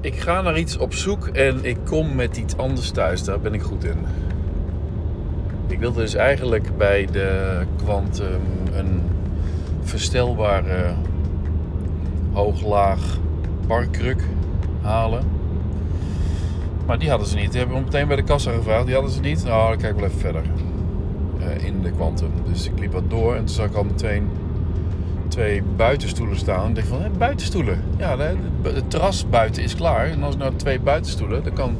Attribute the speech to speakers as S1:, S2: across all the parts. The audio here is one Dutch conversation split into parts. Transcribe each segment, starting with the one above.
S1: ik ga naar iets op zoek en ik kom met iets anders thuis. Daar ben ik goed in. Ik wilde dus eigenlijk bij de Quantum een verstelbare hoog-laag parkruk halen. Maar die hadden ze niet. Die hebben we meteen bij de kassa gevraagd. Die hadden ze niet. Nou, dan kijk ik wel even verder. eh, in de Quantum. Dus ik liep wat door en toen zag ik al meteen twee buitenstoelen staan. Ik dacht van, hé, buitenstoelen. Ja, het terras buiten is klaar. En als ik nou twee buitenstoelen, dan kan,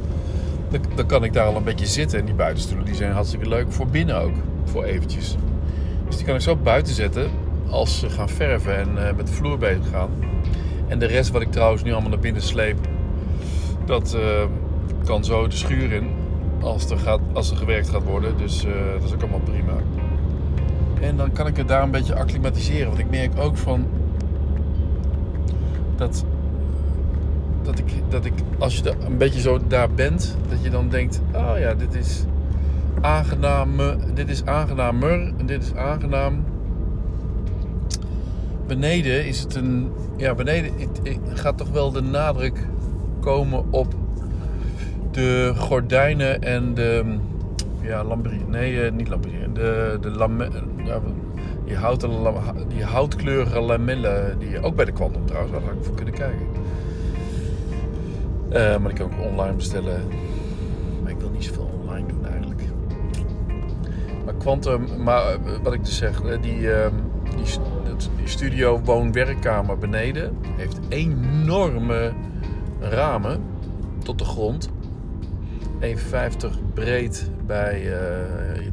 S1: dan, dan kan ik daar al een beetje zitten. En die buitenstoelen die zijn hartstikke leuk voor binnen ook. Voor eventjes. Dus die kan ik zo buiten zetten als ze gaan verven en eh, met de vloer bezig gaan. En de rest wat ik trouwens nu allemaal naar binnen sleep, dat eh, kan zo de schuur in als er, gaat, als er gewerkt gaat worden. Dus eh, dat is ook allemaal prima. En dan kan ik het daar een beetje acclimatiseren. Want ik merk ook van dat, dat, ik, dat ik, als je een beetje zo daar bent, dat je dan denkt: oh ja, dit is aangenaam, dit is aangenamer, en dit is aangenaam. Beneden is het een, ja, beneden het gaat toch wel de nadruk komen op de gordijnen en de, ja, lambrie, nee, eh, niet lambrie, de, de lame, ja, die, die houtkleurige lamellen die ook bij de Quantum trouwens, waar had ik voor kunnen kijken. Eh, maar die kan ik ook online bestellen. Maar ik wil niet zoveel online doen eigenlijk. Maar Quantum, maar eh, wat ik dus zeg, eh, die, ehm, die, die studio woon-werkkamer beneden heeft enorme ramen tot de grond. 1,50 breed bij eh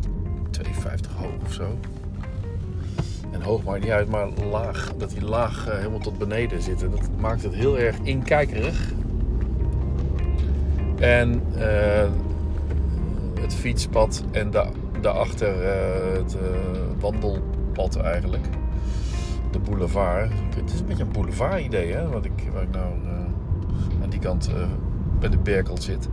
S1: 2,50 hoog of zo. En hoog maakt niet uit, maar laag, dat die laag eh, helemaal tot beneden zit. Dat maakt het heel erg inkijkerig. En eh, het fietspad en da daarachter het wandelpad eigenlijk. De boulevard. Het is een beetje een boulevard idee hè, wat ik, waar ik nou aan die kant bij de Berkel zit.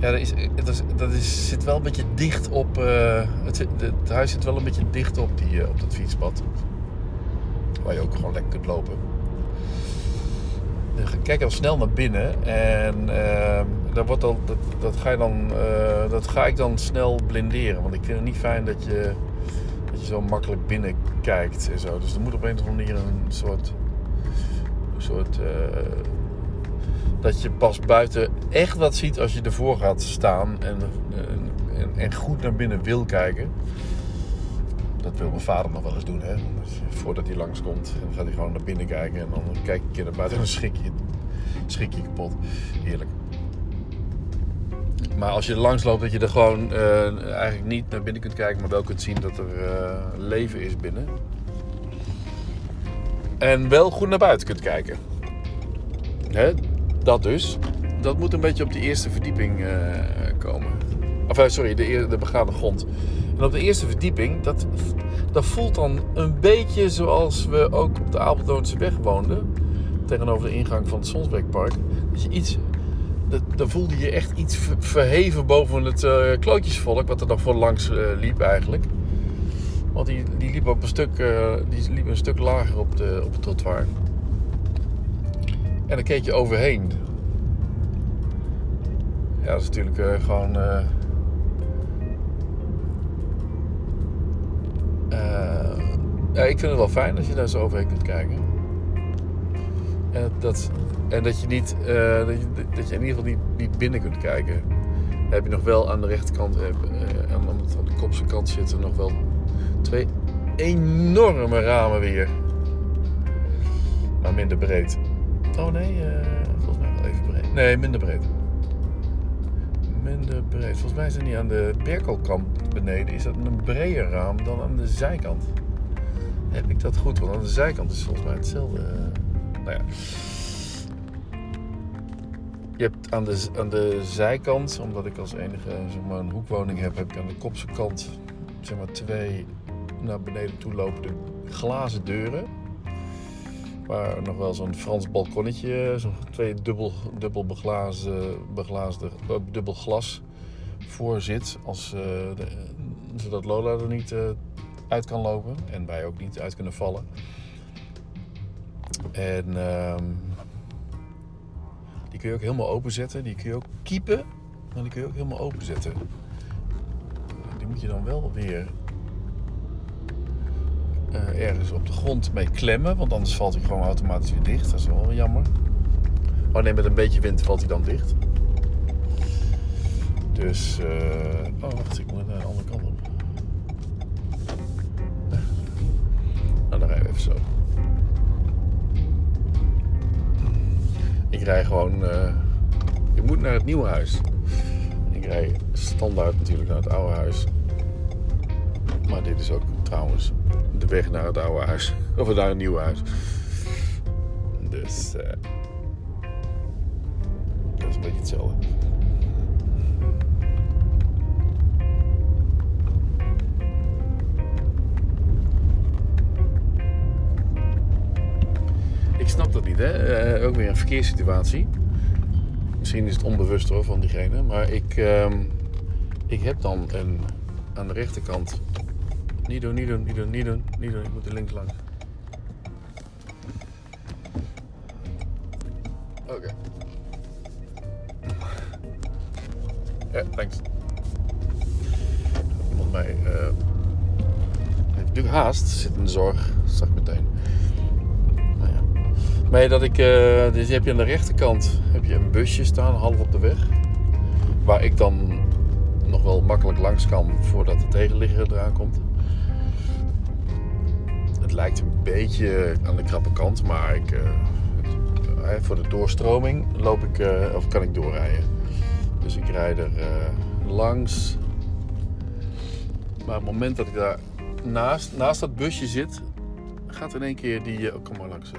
S1: Ja, dat, is, dat, is, dat is, zit wel een beetje dicht op. eh, het, het huis zit wel een beetje dicht op, die, eh, op dat fietspad. Waar je ook gewoon lekker kunt lopen. Kijk al snel naar binnen en eh, dan wordt al, dat, dat, ga je dan, eh, dat ga ik dan snel blinderen. Want ik vind het niet fijn dat je, dat je zo makkelijk binnen kijkt en zo. Dus er moet op een of andere manier een soort. Een soort dat je pas buiten echt wat ziet als je ervoor gaat staan en, en, en, goed naar binnen wil kijken. Dat wil mijn vader nog wel eens doen, hè? Voordat hij langskomt, dan gaat hij gewoon naar binnen kijken en dan kijk je naar buiten en dan schrik je, schrik kapot. Heerlijk. Maar als je er langs loopt, dat je er gewoon eh, eigenlijk niet naar binnen kunt kijken, maar wel kunt zien dat er eh, leven is binnen. En wel goed naar buiten kunt kijken. Hè? Dat dus. Dat moet een beetje op die eerste verdieping eh, komen. Of eh, sorry, de, de begane grond. En op de eerste verdieping, dat, dat voelt dan een beetje zoals we ook op de Apeldoornse weg woonden. Tegenover de ingang van het Sonsbeekpark. Dat je iets, dan voelde je echt iets ver- verheven boven het eh, klootjesvolk. Wat er nog voor langs liep eigenlijk. Want die, die liep op een stuk, die liep een stuk lager op, de, op het trottoir. En dan keek je overheen. Ja, dat is natuurlijk eh, gewoon. eh, eh, ja, ik vind het wel fijn als je daar zo overheen kunt kijken. En dat, en dat je niet. dat, je, dat je in ieder geval niet, niet binnen kunt kijken. Heb je nog wel aan de rechterkant. de- aan de kopse kant zitten nog wel twee enorme ramen weer. Maar minder breed. Oh nee, eh, volgens mij wel even breed. Nee, minder breed. Minder breed. Volgens mij het niet aan de Berkelkant beneden. Is dat een breder raam dan aan de zijkant? Heb ik dat goed? Want aan de zijkant is volgens mij hetzelfde. eh, Nou ja. Je hebt aan de, aan de zijkant, omdat ik als enige zeg maar, een hoekwoning heb, heb ik aan de kopse kant zeg maar, twee naar beneden toe lopende glazen deuren. Waar nog wel zo'n Frans balkonnetje, zo'n twee dubbel, dubbel beglazen, beglaasde, eh, dubbel glas voor zit. Als, eh, zodat Lola er niet eh, uit kan lopen en wij ook niet uit kunnen vallen. En ehm, Die kun je ook helemaal openzetten. Die kun je ook kiepen. En die kun je ook helemaal openzetten. Die moet je dan wel weer uh, ergens op de grond mee klemmen. Want anders valt hij gewoon automatisch weer dicht. Dat is wel jammer. Oh nee, met een beetje wind valt hij dan dicht. Dus, uh, oh wacht, ik moet naar de andere kant op. Nou, dan rijden we even zo. Ik rij gewoon, uh, ik moet naar het nieuwe huis. Ik rij standaard natuurlijk naar het oude huis. Maar dit is ook trouwens de weg naar het oude huis. Of naar het nieuwe huis. Dus, uh, dat is een beetje hetzelfde. snap dat niet, hè? Uh, ook weer een verkeerssituatie. Misschien is het onbewust hoor van diegene. Maar ik, uh, ik heb dan een, aan de rechterkant. Niet doen, niet doen, niet doen, niet doen, niet doen. Ik moet er links langs. Oké. Ja, thanks. Iemand mij. Uh, heeft natuurlijk haast, zit in de zorg, zag meteen. Maar dat ik, uh, dus heb je aan de rechterkant heb je een busje staan, half op de weg. Waar ik dan nog wel makkelijk langs kan voordat de tegenligger eraan komt. Het lijkt een beetje aan de krappe kant, maar ik, uh, voor de doorstroming loop ik, uh, of kan ik doorrijden. Dus ik rijd er langs. Maar op het moment dat ik daar naast, naast dat busje zit, gaat in één keer die. Oh, kom maar langs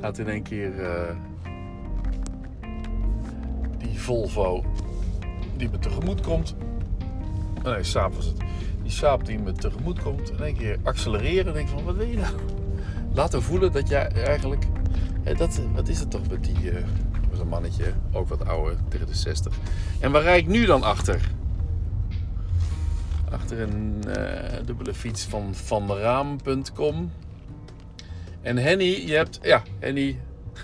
S1: gaat in één keer die Volvo die me tegemoet komt. Oh nee, was het. Die Saab die me tegemoet komt. In één keer accelereren. En denk van, wat wil je nou? Laten voelen dat jij eigenlijk... dat, wat is het toch met die... Een mannetje, ook wat ouder, tegen de 60. En waar rijd ik nu dan achter? Achter een uh, dubbele fiets van vanraam.com. En Henny, je hebt, ja, Henny.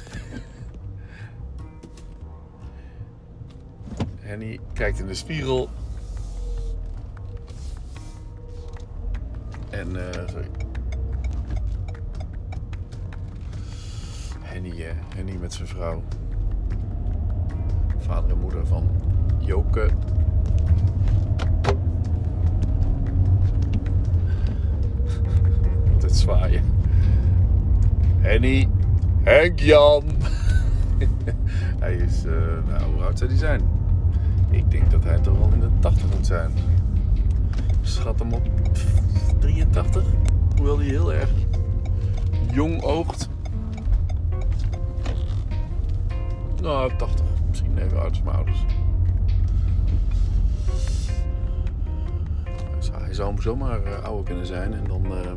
S1: Henny kijkt in de spiegel. En, uh, sorry. Uh, Henny met zijn vrouw. Vader en moeder van Joke. Altijd zwaaien. Henny, Henk Jan. hij is, uh, nou, hoe oud zou hij zijn? Ik denk dat hij toch wel in de 80 moet zijn. Schat hem op 83. Hoewel hij heel erg jong oogt. Nou, 80. Misschien even oud als mijn ouders. Hij zou zomaar uh, ouder kunnen zijn en dan. Uh,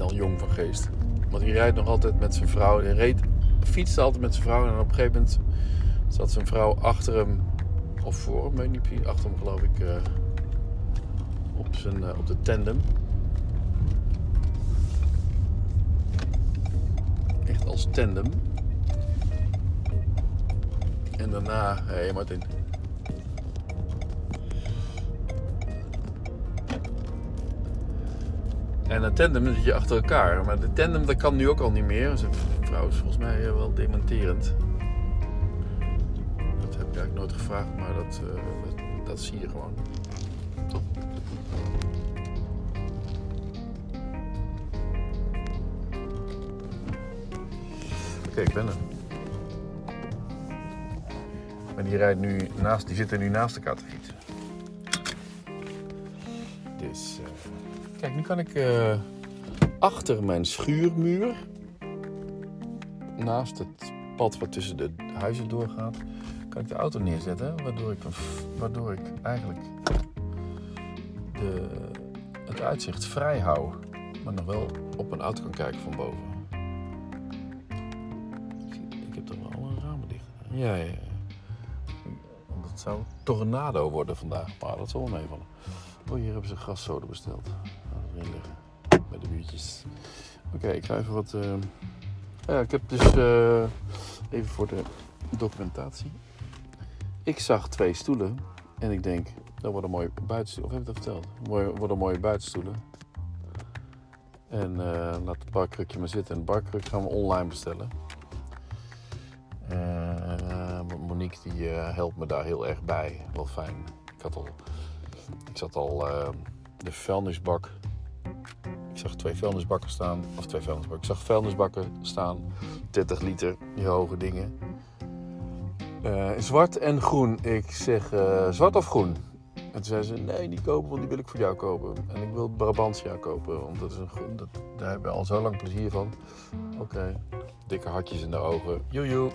S1: dan jong van geest. Want hij rijdt nog altijd met zijn vrouw. Hij reed, fietste altijd met zijn vrouw. En op een gegeven moment zat zijn vrouw achter hem. Of voor hem, niet. Achter hem geloof ik. Uh, op, zijn, uh, op de tandem. Echt als tandem. En daarna... Hé hey Martin. En een tandem zit je achter elkaar. Maar de tandem dat kan nu ook al niet meer. Vrouw is volgens mij eh, wel dementerend. Gevraagd, maar dat, uh, dat, dat, zie je gewoon. Toch? Oké, ik ben er. En die, rijdt nu naast, die zitten nu naast te fietsen. Dus... Uh, Kijk, nu kan ik uh, achter mijn schuurmuur, naast het pad wat tussen de huizen doorgaat, kan ik de auto neerzetten. Waardoor ik, waardoor ik eigenlijk de, het uitzicht vrij hou. Maar nog wel op een auto kan kijken van boven. Ik heb toch wel een ramen dicht. Ja, ja, ja. Dat zou tornado worden vandaag. Maar dat zal wel meevallen. Oh, hier hebben ze graszoden besteld erin liggen. Bij de buurtjes. Oké, ik ga even wat. eh, Ja, ik heb dus eh, even voor de documentatie. Ik zag twee stoelen en ik denk, dat worden mooie buitenstoelen. Of heb ik dat verteld? Mooi, worden mooie buitenstoelen. En eh, laat het barkrukje maar zitten. En het barkruk gaan we online bestellen. Eh, Monique die helpt me daar heel erg bij. Wel fijn. Ik had al, ik zat al de vuilnisbak. Zag twee vuilnisbakken staan. Of twee vuilnisbakken. Ik zag vuilnisbakken staan. 30 liter, die hoge dingen. Eh, zwart en groen. Ik zeg eh, zwart of groen? En toen zei ze, nee, die kopen, want die wil ik voor jou kopen. En ik wil Brabantia kopen, want dat is een groen. Dat, daar hebben we al zo lang plezier van. Oké, dikke hartjes in de ogen. Joejoe.